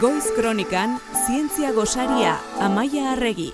Goiz Kronikan, Zientzia Gosaria, Amaia Arregi.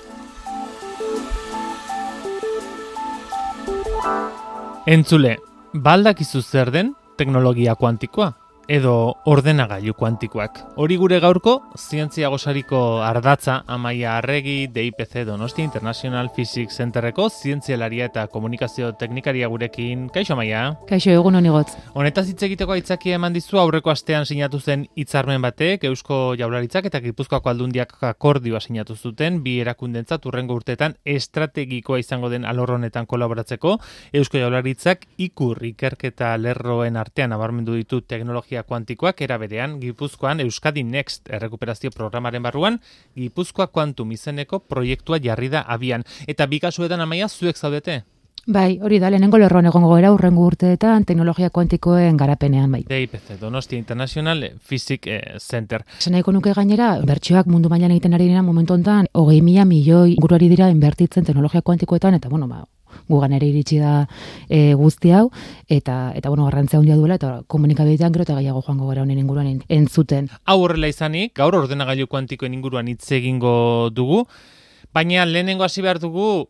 Entzule, baldakizu zer den teknologia kuantikoa? Edo ordenagailu kuantikoak. Hori gure gaurko, zientzia gosariko ardatza amaia arregi DIPC Donosti International Physics Centerreko zientzialaria eta komunikazio teknikaria gurekin. Kaixo amaia? Kaixo egun honi gotz. Honetaz hitz egiteko aitzaki eman dizu aurreko astean sinatu zen hitzarmen batek Eusko Jaurlaritzak eta Gipuzkoako aldundiak akordioa sinatu zuten bi erakundentzat urrengo urteetan estrategikoa izango den alor honetan kolaboratzeko Eusko Jaurlaritzak ikur ikerketa lerroen artean nabarmendu ditu teknologia energia kuantikoak era berean Gipuzkoan Euskadi Next errekuperazio programaren barruan Gipuzkoa Quantum izeneko proiektua jarri da abian eta bi kasuetan amaia zuek zaudete Bai, hori da, lehenengo lerroan egongo gara urrengo urteetan teknologia kuantikoen garapenean bai. DIPC, Donostia International Physics eh, Center. Zena nuke gainera, bertxoak mundu mailan egiten ari dira momentu honetan, hogei mila milioi guruari dira inbertitzen teknologia kuantikoetan, eta bueno, ba, gugan ere iritsi da e, guzti hau eta eta bueno garrantzia handia duela eta komunikabidean gero eta gaiago joango gara honen inguruan entzuten. Hau horrela izanik, gaur ordenagailu kuantikoen inguruan hitz egingo dugu, baina lehenengo hasi behar dugu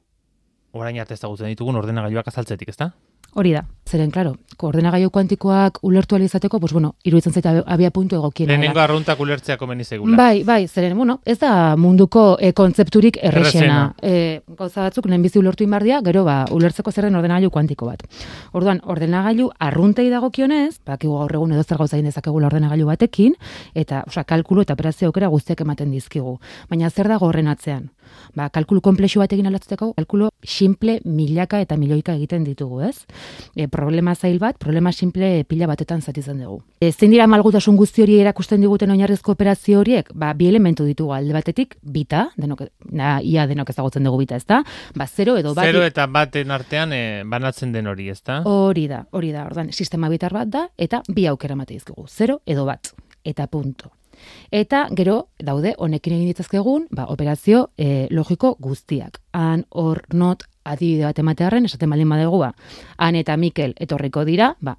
orain arte ezagutzen ditugun ordenagailuak azaltzetik, ezta? Hori da, zeren, klaro, koordenagailu kuantikoak ulertu alizateko, pues bueno, iruditzen zaita abia puntu egokiena. Lehenengo arruntak ulertzea komeni segula. Bai, bai, zeren, bueno, ez da munduko e, kontzepturik errexena. E, gauza batzuk, lehenbizi ulertu inbardia, gero ba, ulertzeko zerren ordenagailu kuantiko bat. Orduan, ordenagailu arruntei dagokionez, bakigu gaur egun edo zer gauza dezakegula ordenagailu batekin, eta, osea, kalkulu eta operazio aukera guztiak ematen dizkigu. Baina zer dago horren atzean? Ba, kalkulu komplexu bat egin alatzeko, kalkulu simple milaka eta milioika egiten ditugu, ez? E, problema zail bat, problema simple pila batetan zatizan dugu. E, zein dira malgutasun guzti hori erakusten diguten oinarrizko operazio horiek? Ba, bi elementu ditugu alde batetik, bita, denok, na, ia denok ezagutzen dugu bita, ezta? Ba, zero edo bat. Zero eta baten artean e, banatzen den hori, ezta? Hori da, hori da, ordan, sistema bitar bat da, eta bi aukera mate dizkigu, zero edo bat, eta punto. Eta gero daude honekin egin ditzazkegun, ba, operazio e, logiko guztiak. Han, hor, not, adibide bat ematearen, esaten baldin badegu, ba, han eta Mikel etorriko dira, ba,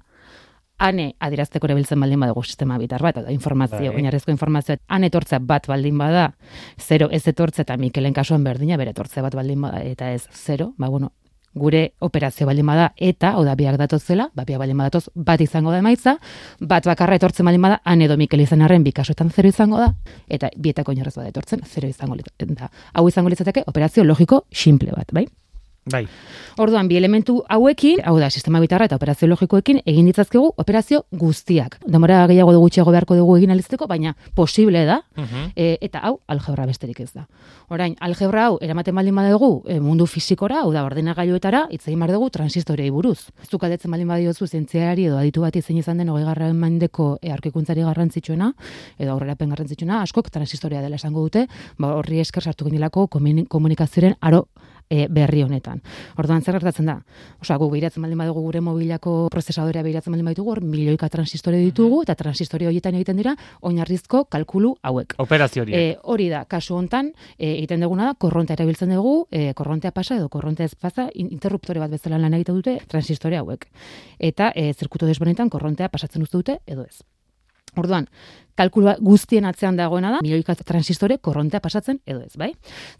ane adirazteko erabiltzen baldin badugu sistema bitar bat, da informazio, bai. oinarrizko informazio, han etortzea bat baldin bada, zero ez etortze eta Mikelen kasuan berdina, bere etortzea bat baldin bada, eta ez zero, ba, bueno, gure operazio baldin bada eta oda biak datoz zela, ba biak baldin badatoz bat izango da emaitza, bat bakarra etortzen baldin bada han edo Mikel izanarren bi kasuetan zero izango da eta bietako inorrez bada etortzen zero izango da. Hau izango litzateke operazio logiko simple bat, bai? Bai. Orduan, bi elementu hauekin, hau da, sistema bitarra eta operazio logikoekin, egin ditzazkegu operazio guztiak. Demora gehiago dugu txego beharko dugu egin alizteko, baina posible da, mhm. e, eta hau, algebra besterik ez da. Orain, algebra hau, eramaten baldin badugu e, mundu fizikora, hau da, ordena gaiuetara, itzegin bar dugu transistoriei buruz. Zuk adetzen baldin badiozu zientziari edo aditu bat izan izan den hogei garra mandeko e, arkikuntzari garrantzitsuena, edo aurrerapen garrantzitsuena, askok transistoria dela esango dute, ba, horri esker sartu ginelako komunikazioaren aro e, berri honetan. Orduan zer gertatzen da? Osea, gu behiratzen baldin badugu gure mobilako prozesadorea behiratzen baldin baditugu, hor milioika transistore ditugu eta transistore horietan egiten dira oinarrizko kalkulu hauek. Operazio hori. E, hori da, kasu hontan e, egiten duguna da korrontea erabiltzen dugu, e, korrontea pasa edo korrontea ez pasa interruptore bat bezala lan egiten dute transistore hauek. Eta e, zirkutu desberdinetan korrontea pasatzen uzte dute edo ez. Orduan, kalkulua guztien atzean dagoena da, milioika transistore korrontea pasatzen edo ez, bai?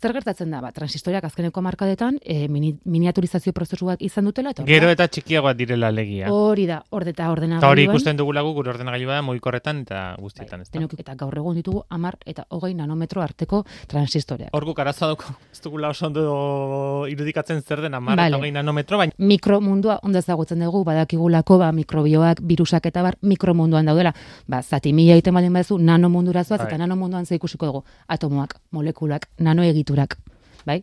Zer gertatzen da, ba, transistoreak azkeneko markadetan e, mini, miniaturizazio prozesu bat izan dutela. Eta Gero eta txikiagoa direla legia. Hori da, horde eta ordena Eta hori ikusten dugu lagu, gure ordena da, moikorretan eta guztietan. Bai, eta gaur egun ditugu amar eta hogei nanometro arteko transistoreak. Hor guk arazoa ez dugu lau ondo irudikatzen zer den amar eta hogei nanometro, baina... Mikromundua ondo ezagutzen dugu, badakigulako, ba, mikrobioak, virusak eta bar, mikromunduan daudela. Ba, zati mila iten baldin baduzu nano mundura zoaz, eta bai. nano munduan ze ikusiko dugu atomoak, molekulak, nano egiturak, bai?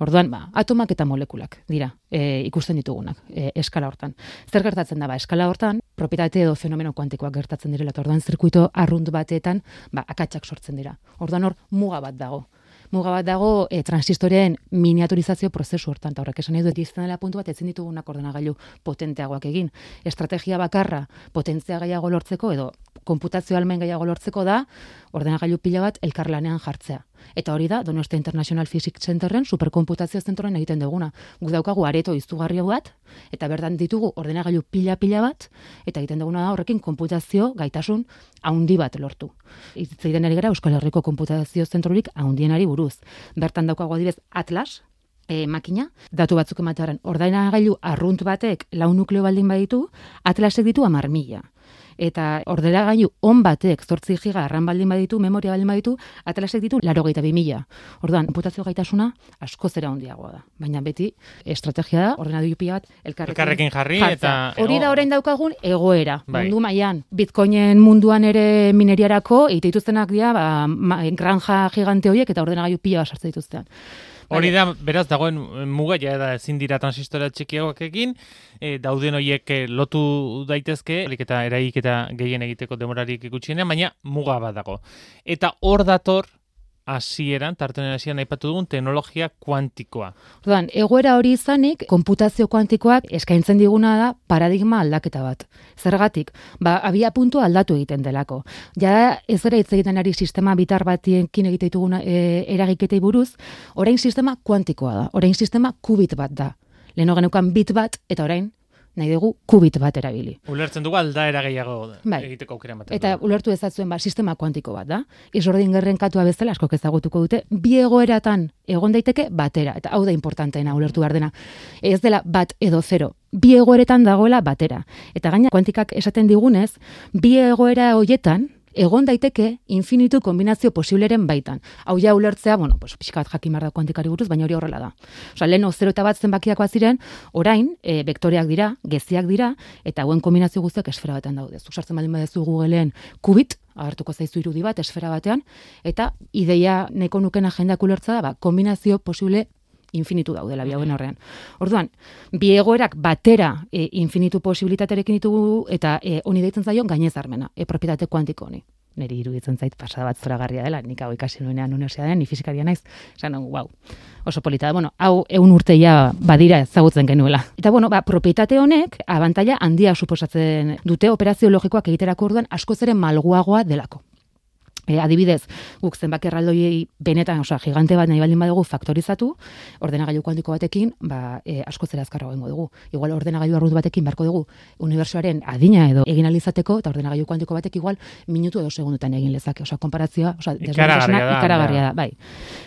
Orduan, ba, atomak eta molekulak dira e, ikusten ditugunak e, eskala hortan. Zer gertatzen da, ba, eskala hortan, propietate edo fenomeno kuantikoak gertatzen direla, orduan zirkuito arrunt batetan, ba, akatsak sortzen dira. Orduan hor, muga bat dago muga bat dago e, transistoren miniaturizazio prozesu hortan. Horrek esan edo egizten dela puntu bat ezin ditugunak ordenagailu potenteagoak egin. Estrategia bakarra potentzia gehiago lortzeko edo konputazio almen gehiago lortzeko da, ordenagailu pila bat elkarlanean jartzea. Eta hori da, Donostia International Physics Centerren superkonputazio zentroren egiten duguna. Gu daukagu areto izugarri bat, eta berdan ditugu ordenagailu pila-pila bat, eta egiten duguna da horrekin konputazio gaitasun haundi bat lortu. Itzaiden ari gara Euskal Herriko konputazio zentrorik haundienari buruz. Bertan daukagu adibez Atlas, e, makina, datu batzuk ematearen ordenagailu arrunt batek lau nukleo baldin baditu, Atlasek ditu amar mila eta ordera gailu on batek 8 giga arran baldin baditu, memoria baldin baditu, atlasek ditu 82.000. Orduan, konputazio gaitasuna asko zera handiagoa da. Baina beti estrategia da ordenagailu pila bat elkarrekin, elkarrekin jarri eta hori da orain daukagun egoera. Bai. Mundu mailan, Bitcoinen munduan ere mineriarako egite dituztenak dira, ba, granja gigante horiek eta ordenagailu pila bat sartzen dituztean. Hori da, beraz, dagoen muga, ja, da, ezin dira transistora txikiagoak egin, e, dauden horiek e, lotu daitezke, eta eraik eta gehien egiteko demorarik ikutxienean, baina muga bat dago. Eta hor dator, hasieran tartenen hasieran aipatu dugun teknologia kuantikoa. Orduan, egoera hori izanik, konputazio kuantikoak eskaintzen diguna da paradigma aldaketa bat. Zergatik, ba, abia puntu aldatu egiten delako. Ja, ez gara hitz egiten ari sistema bitar batiekin egite dituguna e, eragiketei buruz, orain sistema kuantikoa da. Orain sistema kubit bat da. Leheno genukan bit bat, eta orain nahi dugu kubit bat erabili. Ulertzen dugu aldaera gehiago bai. egiteko aukera Eta ulertu ezatzuen ba, sistema kuantiko bat da. Izordin gerren katua bezala asko ezagutuko dute, bi egoeratan egon daiteke batera. Eta hau da importanteena ulertu behar dena. Ez dela bat edo zero. Bi egoeretan dagoela batera. Eta gaina kuantikak esaten digunez, bi egoera hoietan, egon daiteke infinitu kombinazio posibleren baitan. Hau ja ulertzea, bueno, pues pixkat jakin da kuantikari buruz, baina hori horrela da. Osa, lehen 0 eta bat zenbakiakoa ziren, orain, e, vektoreak dira, geziak dira, eta hauen kombinazio guztiak esfera batean daude. Zuk sartzen baldin badezu Googleen kubit, agertuko zaizu irudi bat esfera batean, eta ideia neko nuken agendak ulertza da, ba, kombinazio posible infinitu daudela biauen horrean. Orduan, bi egoerak batera e, infinitu posibilitaterekin ditugu eta e, honi deitzen zaio gainez armena, e, propietate kuantiko honi. Neri iruditzen zait pasada bat zoragarria dela, nik hau ikasi nuenean universitatean, ni fizikaria naiz, esan wow, oso polita da, bueno, hau eun urteia badira ezagutzen genuela. Eta bueno, ba, propietate honek abantaila handia suposatzen dute operazio logikoak egiterako orduan asko zeren malguagoa delako. E, adibidez, guk zenbaki erraldoiei benetan, osea, gigante bat nahi baldin badugu faktorizatu, ordenagailu kuantiko batekin, ba, e, asko zera azkarra dugu. Igual ordenagailu arrut batekin barko dugu unibertsuaren adina edo egin alizateko, eta ordenagailu kuantiko batek igual minutu edo segundutan egin lezake. Osea, konparazioa, osea, da, ikaragarria da, bai.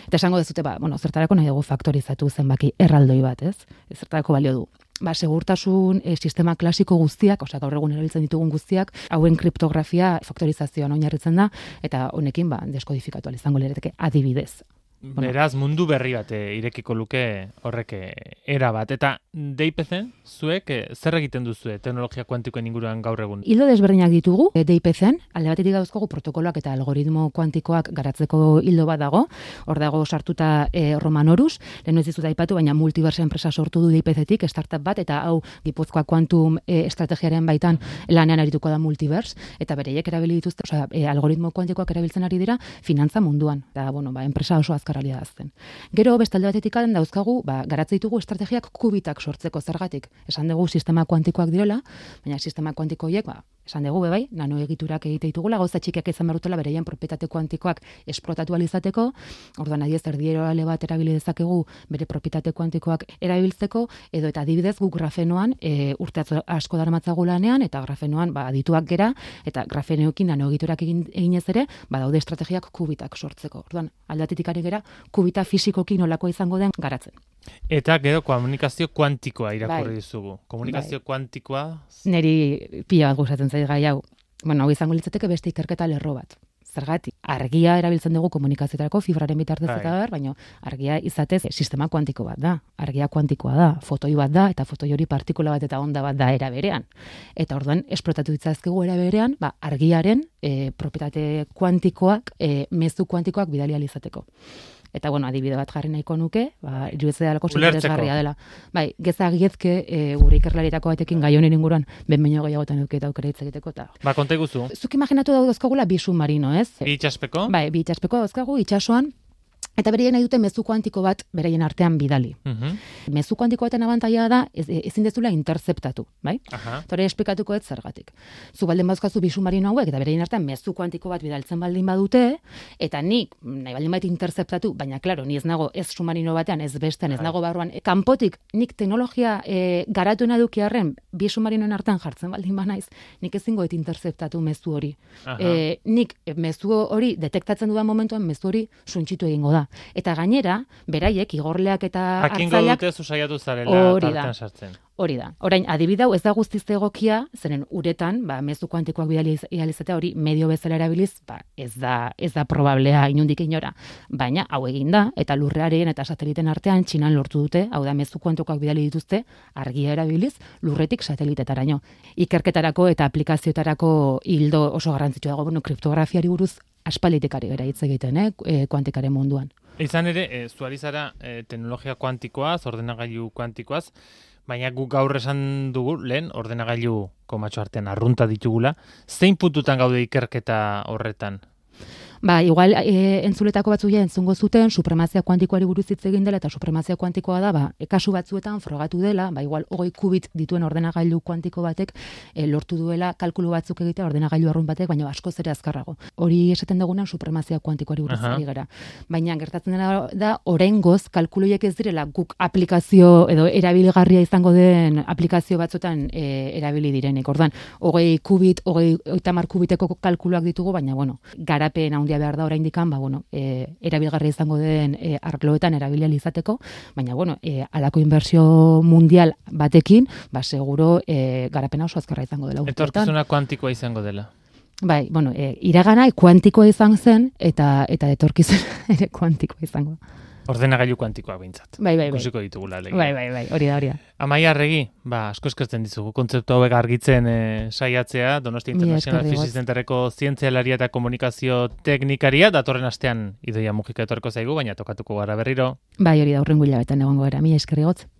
Eta esango dezute, ba, bueno, zertarako nahi dugu faktorizatu zenbaki erraldoi bat, ez? Zertarako balio du ba, segurtasun e, sistema klasiko guztiak, osea, gaur egun erabiltzen ditugun guztiak, hauen kriptografia faktorizazioan oinarritzen da, eta honekin, ba, deskodifikatu izango lereteke adibidez. Beraz, mundu berri bat eh, irekiko luke horrek eh, era bat. Eta DIPZ-en, zuek, eh, zer egiten duzu teknologia kuantikoen inguruan gaur egun? Hildo desberdinak ditugu, DIPZ-en, alde batetik dauzkogu protokoloak eta algoritmo kuantikoak garatzeko hildo bat dago, hor dago sartuta e, Romanorus, lehen ez dizut aipatu, baina multiverse enpresa sortu du DIPZ-etik, startup bat, eta hau Gipuzkoa kuantum estrategiaren baitan lanean arituko da multiverse, eta bereiek erabili dituzte, osea, algoritmo kuantikoak erabiltzen ari dira, finantza munduan. Eta, bueno, ba, enpresa oso azkar realia azten. Gero, bestalde batetik aden dauzkagu, ba, ditugu estrategiak kubitak sortzeko zergatik. Esan dugu sistema kuantikoak direla, baina sistema kuantiko horiek, ba, esan dugu bai, nano egiturak egite ditugula, gauza txikiak izan berutela bereien propietate kuantikoak esplotatu alizateko, orduan adiez erdiero ale bat erabili dezakegu bere propietate kuantikoak erabiltzeko, edo eta adibidez guk grafenoan e, urte asko darmatzagu lanean, eta grafenoan ba, adituak gera, eta grafeneokin nano egiturak egin, eginez ere, ba, daude estrategiak kubitak sortzeko. Orduan, aldatetik ari gera, kubita fisikoki nolako izango den garatzen. Eta gero komunikazio kuantikoa irakurri bai. dizugu. Komunikazio bai. kuantikoa... Neri pila bat gustatzen zait gai hau. Bueno, hau izango litzateke beste ikerketa lerro bat. Zergatik, argia erabiltzen dugu komunikazioetarako fibraren bitartez eta bai. ber, baina argia izatez sistema kuantiko bat da. Argia kuantikoa da, fotoi bat da, eta fotoi hori partikula bat eta onda bat da era berean. Eta orduan, esplotatu ditzazkegu era berean, ba, argiaren e, propietate kuantikoak, e, mezu kuantikoak bidali alizateko. Eta bueno, adibide bat jarri nahiko nuke, ba iruditzen dalako interesgarria dela. Bai, geza giezke e, gure ikerlarietako batekin gai honen inguruan ben baino gehiagotan eduki eta aukera hitz egiteko ta. Ba, konta iguzu. Zuk imaginatu dauzkagula bi submarino, ez? Bi itsaspeko? Bai, bi itsaspeko dauzkagu itsasoan Eta beraien nahi dute mezu kuantiko bat beraien artean bidali. Mhm. Mezu kuantiko baten abantaila da ez, ezin dezula interceptatu, bai? Hori esplikatuko ez zergatik. Zu baldin bazkazu bi submarino hauek eta beraien artean mezu kuantiko bat bidaltzen baldin badute eta nik nahi baldin bait interceptatu, baina claro, ni ez nago ez submarino batean, ez bestean, ez Bai. nago barruan. E, kanpotik nik teknologia e, garatuena eduki arren bi submarinoen artean jartzen baldin banaiz, nik ezingo et interceptatu mezu hori. Aha. E, nik e, mezu hori detektatzen dudan momentuan mezu hori suntsitu egingo da. Eta gainera, beraiek igorleak eta Jakingo hartzaileak dute zu saiatu zarela Hori da. sartzen. Hori da. Orain, adibidau ez da guztiz egokia, zeren uretan, ba, mezu kuantikoak bidali iz- izatea hori medio bezala erabiliz, ba, ez da, ez da probablea inundik inora. Baina, hau egin da, eta lurrearen eta sateliten artean txinan lortu dute, hau da, mezu kuantikoak bidali dituzte, argia erabiliz, lurretik satelitetaraino. Ikerketarako eta aplikazioetarako hildo oso garrantzitsua dago, bueno, kriptografiari buruz aspalitik ari gara hitz egiten, eh, e, kuantikaren munduan. Izan ere, e, zuari zara e, teknologia kuantikoaz, ordenagailu kuantikoaz, baina guk gaur esan dugu, lehen, ordenagailu komatxo artean arrunta ditugula, zein puntutan gaude ikerketa horretan? Ba, igual e, entzuletako batzu entzungo zuten supremazia kuantikoari buruz hitz egin dela eta supremazia kuantikoa da, ba, e, kasu batzuetan frogatu dela, ba, igual hogei kubit dituen ordenagailu kuantiko batek e, lortu duela kalkulu batzuk egitea ordenagailu arrun batek, baina askoz ere azkarrago. Hori esaten dugunan supremazia kuantikoari buruz ari gara. Baina gertatzen dena da oraingoz kalkuluiek ez direla guk aplikazio edo erabilgarria izango den aplikazio batzuetan e, erabili direnik. Ordan, hogei kubit, hogei oitamar kubiteko kalkuluak ditugu, baina bueno, garapen handia behar da oraindikan, ba bueno, e, erabilgarria izango den e, arloetan erabilia izateko, baina bueno, e, alako inbertsio mundial batekin, ba seguro e, garapena oso azkarra izango dela urteetan. Etorkizuna kuantikoa izango dela. Bai, bueno, e, iragana kuantikoa izan zen eta eta etorkizuna ere kuantikoa izango. da. Ordenagailu kuantikoa behintzat. Bai, bai, bai. Ikusiko ditugula. alegia. Bai, bai, bai, hori da, hori da. Amaia arregi, ba, asko eskertzen dizugu, kontzeptu hauek argitzen e, saiatzea, Donostia International Physics Centerreko zientzialaria eta komunikazio teknikaria, datorren astean idoia mugika etorko zaigu, baina tokatuko gara berriro. Bai, hori da, urrengo hilabetan egongo gara, mila eskerri gotz.